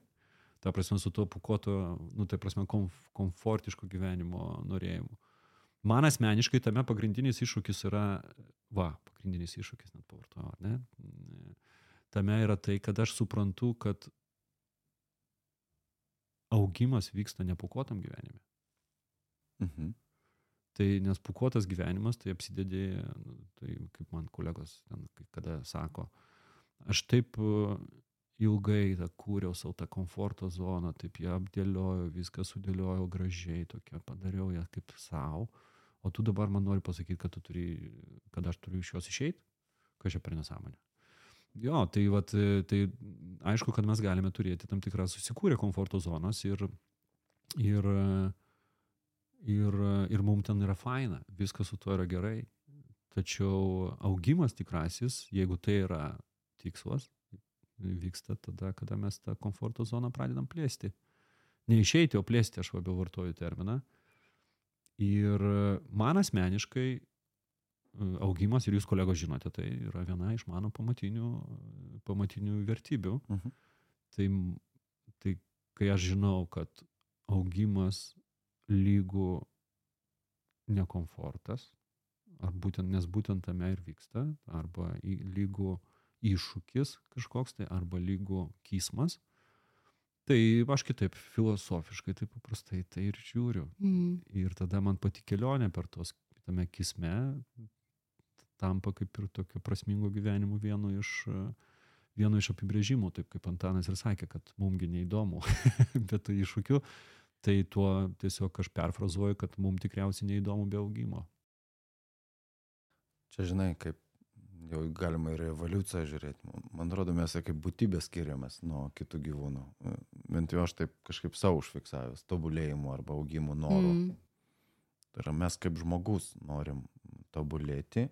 Ta prasme, su to pukuoto, nu, tai prasme, komf, komfortiško gyvenimo norėjimu. Man asmeniškai tame pagrindinis iššūkis yra, va, pagrindinis iššūkis net pavartojau, ar ne? Tame yra tai, kad aš suprantu, kad augimas vyksta nepukuotam gyvenime.
Mhm.
Tai nes pukuotas gyvenimas, tai apsidėdė, nu, tai kaip man kolegos ten kai kada sako, aš taip e, ilgai tą kūriau savo tą komforto zoną, taip ją apdėliojau, viską sudėliojau gražiai, tokia padariau ją kaip savo, o tu dabar man nori pasakyti, kad, tu turi, kad aš turiu iš jos išeiti, ką čia per nesąmonę. Jo, tai, vat, tai aišku, kad mes galime turėti tam tikrą susikūrę komforto zonas ir, ir, ir, ir mums ten yra faina, viskas su tuo yra gerai. Tačiau augimas tikrasis, jeigu tai yra tikslas, vyksta tada, kada mes tą komforto zoną pradedam plėsti. Neišeiti, o plėsti, aš labiau vartoju terminą. Ir man asmeniškai e, augimas, ir jūs kolegos žinote, tai yra viena iš mano pamatinių, pamatinių vertybių.
Mhm.
Tai, tai kai aš žinau, kad augimas lygų nekomfortas, ar būtent, nes būtent tame ir vyksta, arba lygų iššūkis kažkoks tai, arba lygų kismas, tai aš kitaip filosofiškai, taip paprastai tai ir žiūriu.
Mm.
Ir tada man pati kelionė per tos tame kisme tampa kaip ir tokio prasmingo gyvenimo vienu iš, vienu iš apibrėžimų, taip kaip Antanas ir sakė, kad mumgi neįdomu, <laughs> bet tų iššūkių, tai tuo tiesiog aš perfrazuoju, kad mums tikriausiai neįdomu be augimo.
Čia žinai, kaip jau galima ir evoliuciją žiūrėti. Man atrodo, mes kaip būtybė skiriamės nuo kitų gyvūnų. Bent jau aš taip kažkaip savo užfiksavęs, tobulėjimu arba augimu noru.
Mm.
Tai yra mes kaip žmogus norim tobulėti,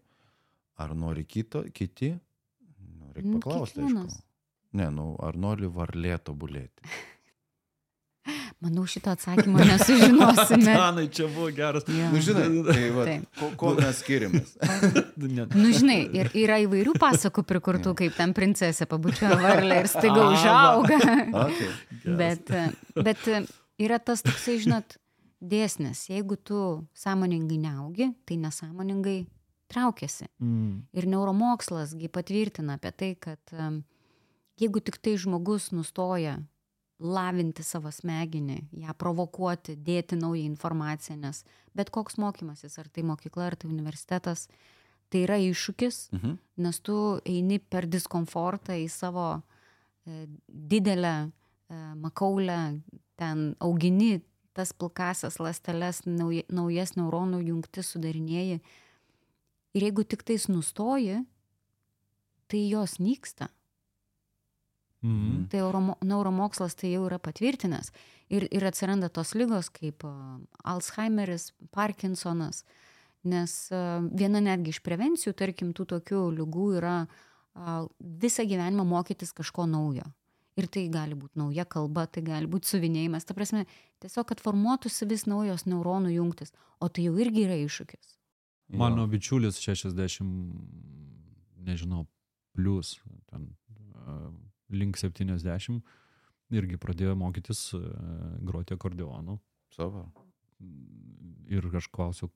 ar nori kito, kiti, nu, reikia
Nu,
paklausti. Ne, nu, ar nori varlė tobulėti? <laughs>
Manau, šito atsakymo nesužinosime. <laughs>
Antanai, čia buvo geras.
Jo.
Nu, žinai, <laughs> tai va, ko, ko mes skiriamės? <laughs>
Nu, žinai, ir yra įvairių pasakų prikurtų, kaip ten princesė pabučioja varlę ir staiga užauga.
Okay.
Bet, bet yra tas toksai, žinot, dėsnis. Jeigu tu sąmoningai neaugi, tai nesąmoningai traukiasi.
Mm.
Ir neuromoksllasgi patvirtina apie tai, kad em, jeigu tik tai žmogus nustoja lavinti savo smegenį, ją provokuoti, dėti naują informaciją, nes bet koks mokymasis, ar tai mokykla, ar tai universitetas, tai yra iššūkis,
Mhm.
nes tu eini per diskomfortą į savo e, didelę e, makaulę, ten augini tas pilkasias lasteles, nauja, naujas neuronų jungtis sudarinėjai. Ir jeigu tik tais nustoji, tai jos nyksta.
Mm.
Tai euromo- neuromokslas tai jau yra patvirtinęs. Ir, ir atsiranda tos lygos kaip Alzheimeris, Parkinsonas. Nes viena netgi iš prevencijų, tarkim, tų tokių lygų yra a, visą gyvenimą mokytis kažko naujo. Ir tai gali būti nauja kalba, tai gali būti suvinėjimas. Ta prasme, tiesiog, kad formuotųsi vis naujos neuronų jungtis. O tai jau irgi yra iššūkis.
Mano bičiulis 60, nežinau, plus, ten a, link 70, irgi pradėjo mokytis a, groti akordeonu.
Savo.
Ir aš klausiau,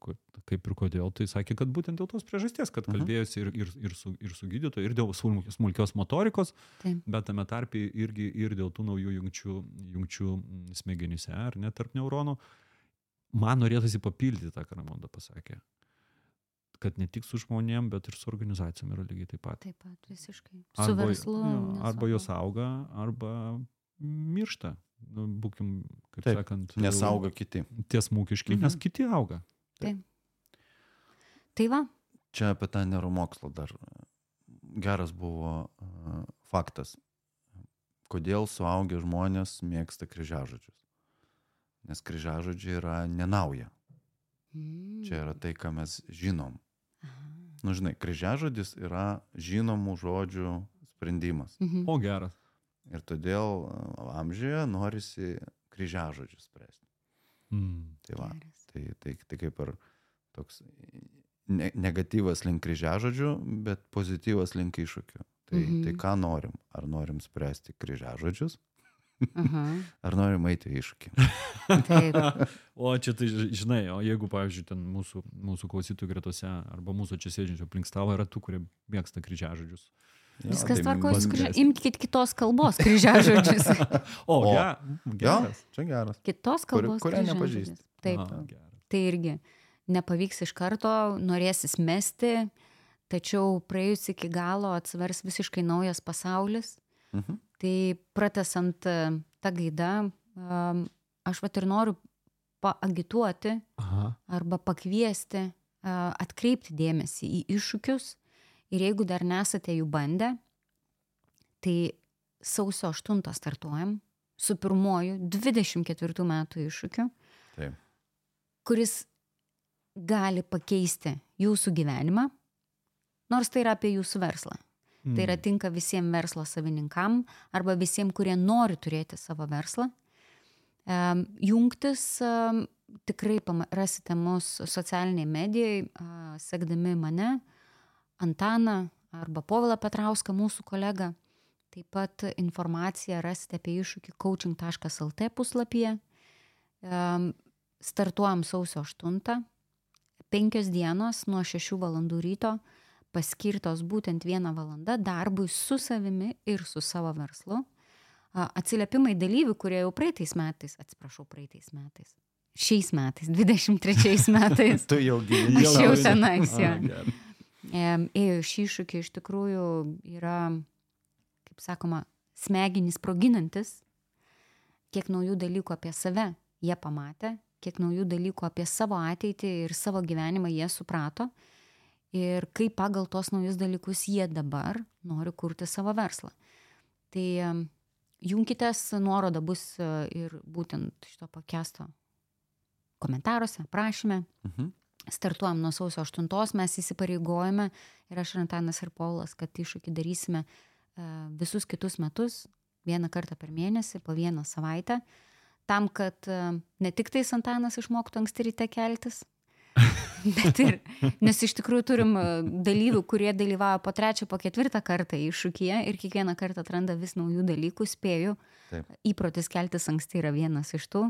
kaip ir kodėl, tai sakė, kad būtent dėl tos priežasties, kad
Mhm.
kalbėjosi ir, ir, ir, su, ir su gydytoju, ir dėl smul- smulkios motorikos,
Taip.
bet tame tarpe irgi ir dėl tų naujų jungčių, jungčių smegenyse, ar ne tarp neuronų. Man norėtųsi papildyti tą, ką Ramonda pasakė. Kad ne tik su žmonėm, bet ir su organizacijom yra lygiai taip pat.
Taip pat, visiškai. Su verslu.
jo, arba jos auga, arba miršta. Nu, būkim, kaip
Taip,
sakant,
Nesauga kiti.
tiesmukiški,
Mhm.
nes kiti auga.
Tai va,
Čia apie tą neuromokslą dar geras buvo a, faktas. Kodėl suaugę žmonės mėgsta kryžiažodžius? Nes kryžiažodžiai yra nenauja.
Mm.
Čia yra tai, ką mes žinom. Nu, žinai, kryžiažodis yra žinomų žodžių sprendimas.
Mhm.
O geras.
Ir todėl a, amžiuje norisi kryžiažodžius spręsti.
Mm.
Tai va,
Geras.
tai, tai, tai kaip ir toks ne, negatyvas link kryžiažodžių, bet pozityvas link iššūkių. Tai,
Mhm.
mhm. tai ką norim? Ar norim spręsti kryžiažodžius. <laughs> ar norim eiti į iššūkį?
O čia tai, ži- žinai, o jeigu, pavyzdžiui, ten mūsų, mūsų klausytojų gretose arba mūsų čia sėdžiančio aplink stalo yra tų, kurie mėgsta kryžiažodžius.
Jo,
Viskas
tai
tvarko, jūs kryžia... imkite kitos kalbos kryžiažodžius. <laughs>
O,
O, Jo,
geras.
čia geras.
Kitos kalbos.
kurią
kryžiažodžius.
nepažįsti.
Taip,
Aha, geras.
tai irgi nepavyks iš karto, norėsis mesti, tačiau praėjus iki galo atsivers visiškai naujas pasaulis.
Mhm.
Tai pratesant e, tą gaidą, aš vat ir noriu paagituoti
Aha.
arba pakviesti a, atkreipti dėmesį į iššūkius ir jeigu dar nesate jų bandę, tai sausio 8 startuojam su pirmoju 24 metų iššūkiu,
Taip.
kuris gali pakeisti jūsų gyvenimą, nors tai yra apie jūsų verslą. Tai yra tinka visiems verslo savininkam arba visiems, kurie nori turėti savo verslą. Em, Jungtis em, tikrai rasite mus socialiniai medijai, a, sekdami mane, Antaną arba Povilą Petrauską, mūsų kolegą. Taip pat informaciją rasite apie iššūkį coaching.lt puslapyje. Em, Startuojam sausio 8. Penkios dienos nuo 6 valandų ryto paskirtos būtent vieną valandą darbui su savimi ir su savo verslu. Atsiliepimai dalyvių, kurie jau praeitais metais, atsiprašau, praeitais metais. Šiais metais, <laughs> 23 metais.
Tu jau gyveni.
Aš jau tenais, jo. Ėjo iš iššūkį, iš tikrųjų yra, kaip sakoma, smegenys sproginantis, kiek naujų dalykų apie save jie pamatė, kiek naujų dalykų apie savo ateitį ir savo gyvenimą jie suprato ir kaip pagal tos naujus dalykus jie dabar nori kurti savo verslą. Tai em, junkitės, nuoroda bus e, ir būtent šito pakesto komentaruose, prašyme
Mhm.
startuojam nuo sausio 8, mes įsipareigojame ir aš ir Antanas ir Paulas, kad iššūkį darysime e, visus kitus metus, vieną kartą per mėnesį, po vieną savaitę, tam, kad e, ne tik tais Antanas išmoktų anksti ryte keltis, <laughs> bet ir, nes iš tikrųjų turim e, dalyvių, kurie dalyvauja po trečią, po ketvirtą kartą iššūkyje ir kiekvieną kartą atranda vis naujų dalykų, spėju.
Taip.
Įprotis keltis anksti yra vienas iš tų.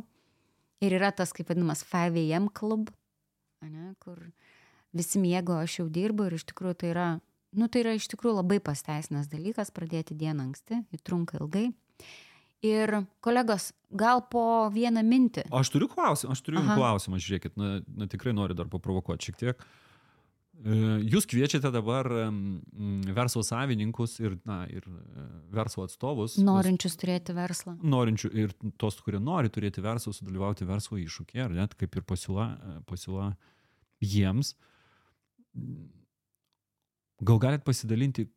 Ir yra tas, kaip vadinamas 5am klub, ane, kur visi miego, aš jau dirbu ir iš tikrųjų tai yra, nu tai yra iš tikrųjų labai pasteisinęs dalykas pradėti dieną anksti, ji trunka ilgai. Ir kolegos, gal po vieną mintį.
Aš turiu klausimą, aš turiu
Aha.
klausimą, žiūrėkit, na, na tikrai noriu dar paprovokuoti šiek tiek. E, Jūs kviečiate dabar verslo savininkus ir, na, ir e, verslo atstovus.
Norinčius turėti verslą.
Norinčių ir tos, kurie nori turėti verslą, sudalyvauti verslo iššūkį, ar net kaip ir pasiūla, e, pasiūla jiems. Gal galit pasidalinti,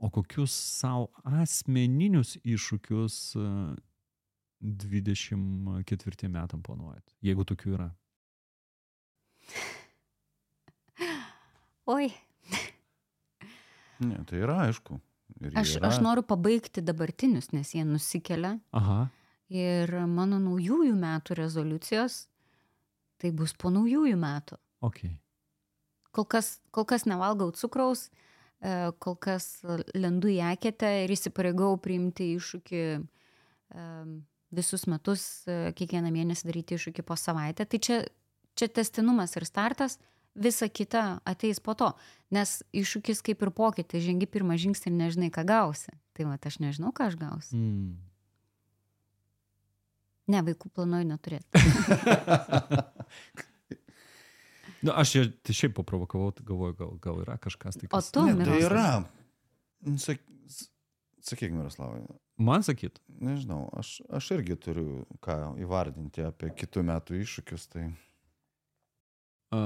o kokius savo asmeninius iššūkius e, 24 metam planuojat, jeigu tokių yra?
Oi,
Ne, tai yra aišku.
Aš,
yra.
aš noriu pabaigti dabartinius, nes jie nusikelia.
Aha.
Ir mano naujųjų metų rezoliucijos, tai bus po naujųjų metų.
Ok.
Kol kas, kol kas nevalgau cukraus, e, kol kas lendu į eketę ir įsipareigau priimti iššūkį e, visus metus, e, kiekvieną mėnesį daryti iššūkį po savaitę. Tai čia, čia testinumas ir startas, visa kita ateis po to. Nes iššūkis kaip ir pokytis, žengi pirmą žingsnį ir nežinai, ką gausi. Tai va, aš nežinau, ką aš gausiu.
Mm.
Ne, vaikų planuoju neturėti. <laughs> <laughs>
Na, aš čia tai šiaip paprovokavau, tai galvoju, gal, gal yra kažkas tai.
O
Kas...
tu,
Ne, tai yra. Sak, s- sakyk, Miroslavai,
Man sakyt.
nežinau, aš, aš irgi turiu ką įvardinti apie kitų metų iššūkius. Tai
A,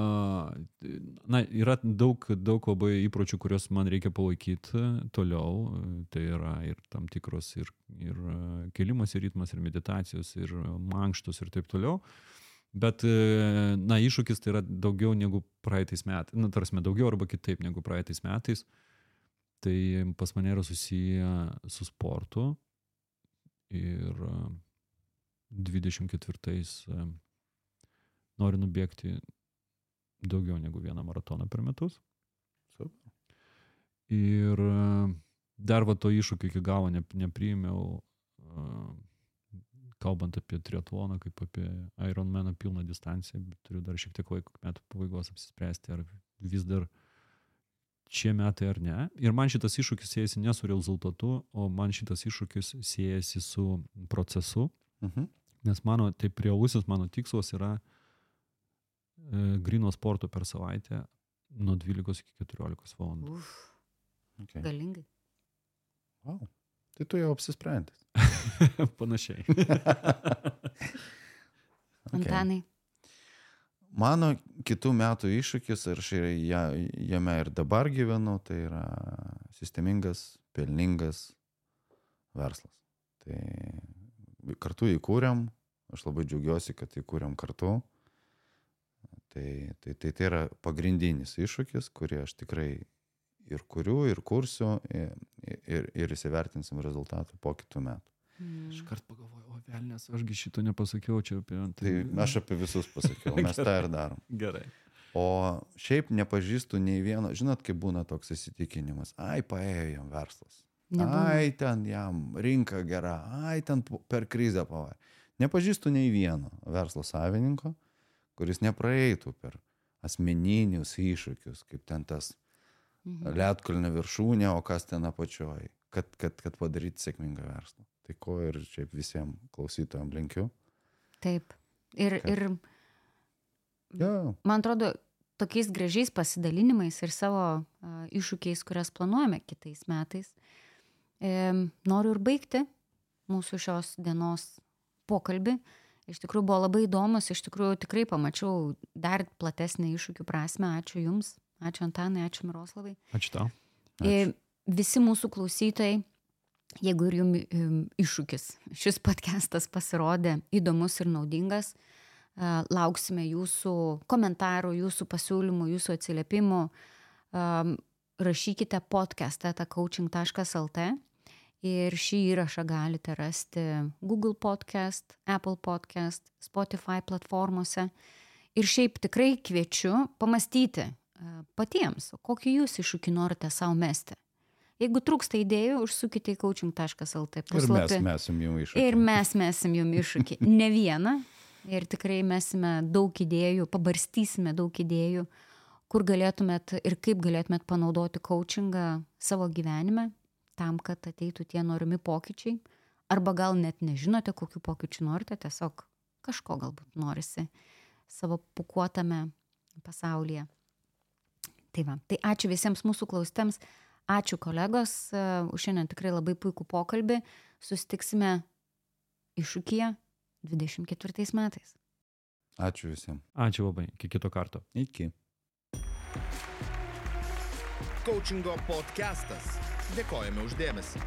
Na, yra daug, daug labai įpročių, kuriuos man reikia palaikyti toliau. Tai yra ir tam tikros ir, ir kelimas į ritmas, ir meditacijos, ir mankštus ir taip toliau. Bet, e, na, iššūkis tai yra daugiau negu praeitais metais. Na, tarsi daugiau arba kitaip negu praeitais metais. Tai pas mane yra susiję su sportu. Ir e, 24 e, noriu nubėgti daugiau negu vieną maratoną per metus.
Super.
Ir e, dar va to iššūkio iki galo ne, nepriėmiau, e, kalbant apie triatloną, kaip apie Ironmaną pilną distanciją, bet turiu dar šiek tiek laiko metų pabaigos apsispręsti, ar vis dar šie metai ar ne. Ir man šitas iššūkis siejasi ne su rezultatu, o man šitas iššūkis siejasi su procesu,
mhm.
nes mano, taip realusis mano tikslas yra e, grino sporto per savaitę nuo 12 iki 14 valandų.
Uf,
okay.
galingai.
wow. Tai tu jau apsisprendęs. <laughs>
Panašiai. <laughs>
Okay.
Antanai,
Mano kitų metų iššūkis, ir aš jame ir dabar gyvenu, tai yra sistemingas, pelningas verslas. Tai kartu įkūrėm, aš labai džiaugiuosi, kad įkūrėm kartu. Tai, tai, tai, tai yra pagrindinis iššūkis, kurį aš tikrai ir kuriu, ir kursiu, ir, ir, ir įsivertinsim rezultatą po kitų metų.
Iškart pagalvoju, o velnės, ašgi šito nepasakiau čia apie...
Tai aš apie visus pasakiau, <laughs> mes tą ir darom.
Gerai.
O šiaip nepažįstu nei vieno, žinot, kaip būna toks įsitikinimas, ai, paėjo jam verslas.
Nebūna.
Ai, ten jam rinka gera, ai, ten per krizę pavarė. Nepažįstu nei vieno verslo savininko, kuris nepraeitų per asmeninius iššūkius, kaip ten tas
Mhm.
lietkulnio viršūnė, o kas ten apačioj, kad, kad, kad padaryti sėkmingą verslą. Tai ko ir šiaip visiems klausytojams linkiu.
Taip. Ir,
Kad-
ir
Jo,
man atrodo, tokiais gražiais pasidalinimais ir savo a, iššūkiais, kurias planuojame kitais metais, e, noriu ir baigti mūsų šios dienos pokalbį. Iš tikrųjų buvo labai įdomus, iš tikrųjų tikrai pamačiau dar platesnį iššūkių prasme. Ačiū Jums, ačiū Antanai, ačiū Miroslavai.
Ačiū tau.
E, Visi mūsų klausytojai, jeigu ir jums iššūkis, šis podcastas pasirodė įdomus ir naudingas, e, lauksime jūsų komentarų, jūsų pasiūlymų, jūsų atsiliepimų. Um, Rašykite podcastą coaching.lt ir šį įrašą galite rasti Google podcast, Apple podcast, Spotify platformose. Ir šiaip tikrai kviečiu pamastyti e, patiems, kokį jūs iššūkį norite savo mesti. Jeigu trūksta idėjų, užsukite į coaching.lt
ir mes
puslapį.
mesim jums iššūkį.
Ir mes mesim jum iššūkį. <laughs> Ne vieną. Ir tikrai mesime daug idėjų, pabarstysime daug idėjų, kur galėtumėt ir kaip galėtumėt panaudoti coachingą savo gyvenime, tam, kad ateitų tie norimi pokyčiai. Arba gal net nežinote, kokiu pokyčiu norite, tiesiog kažko galbūt norisi savo pukuotame pasaulyje. Tai va, tai ačiū visiems mūsų klausėtams, ačiū kolegos, e, už šiandien tikrai labai puikų pokalbį. Susitiksime iššūkyje 24 metais.
Ačiū visiems.
Ačiū labai. Iki kito karto.
Iki.
Coachingo podcastas. Dėkojame uždėmesi.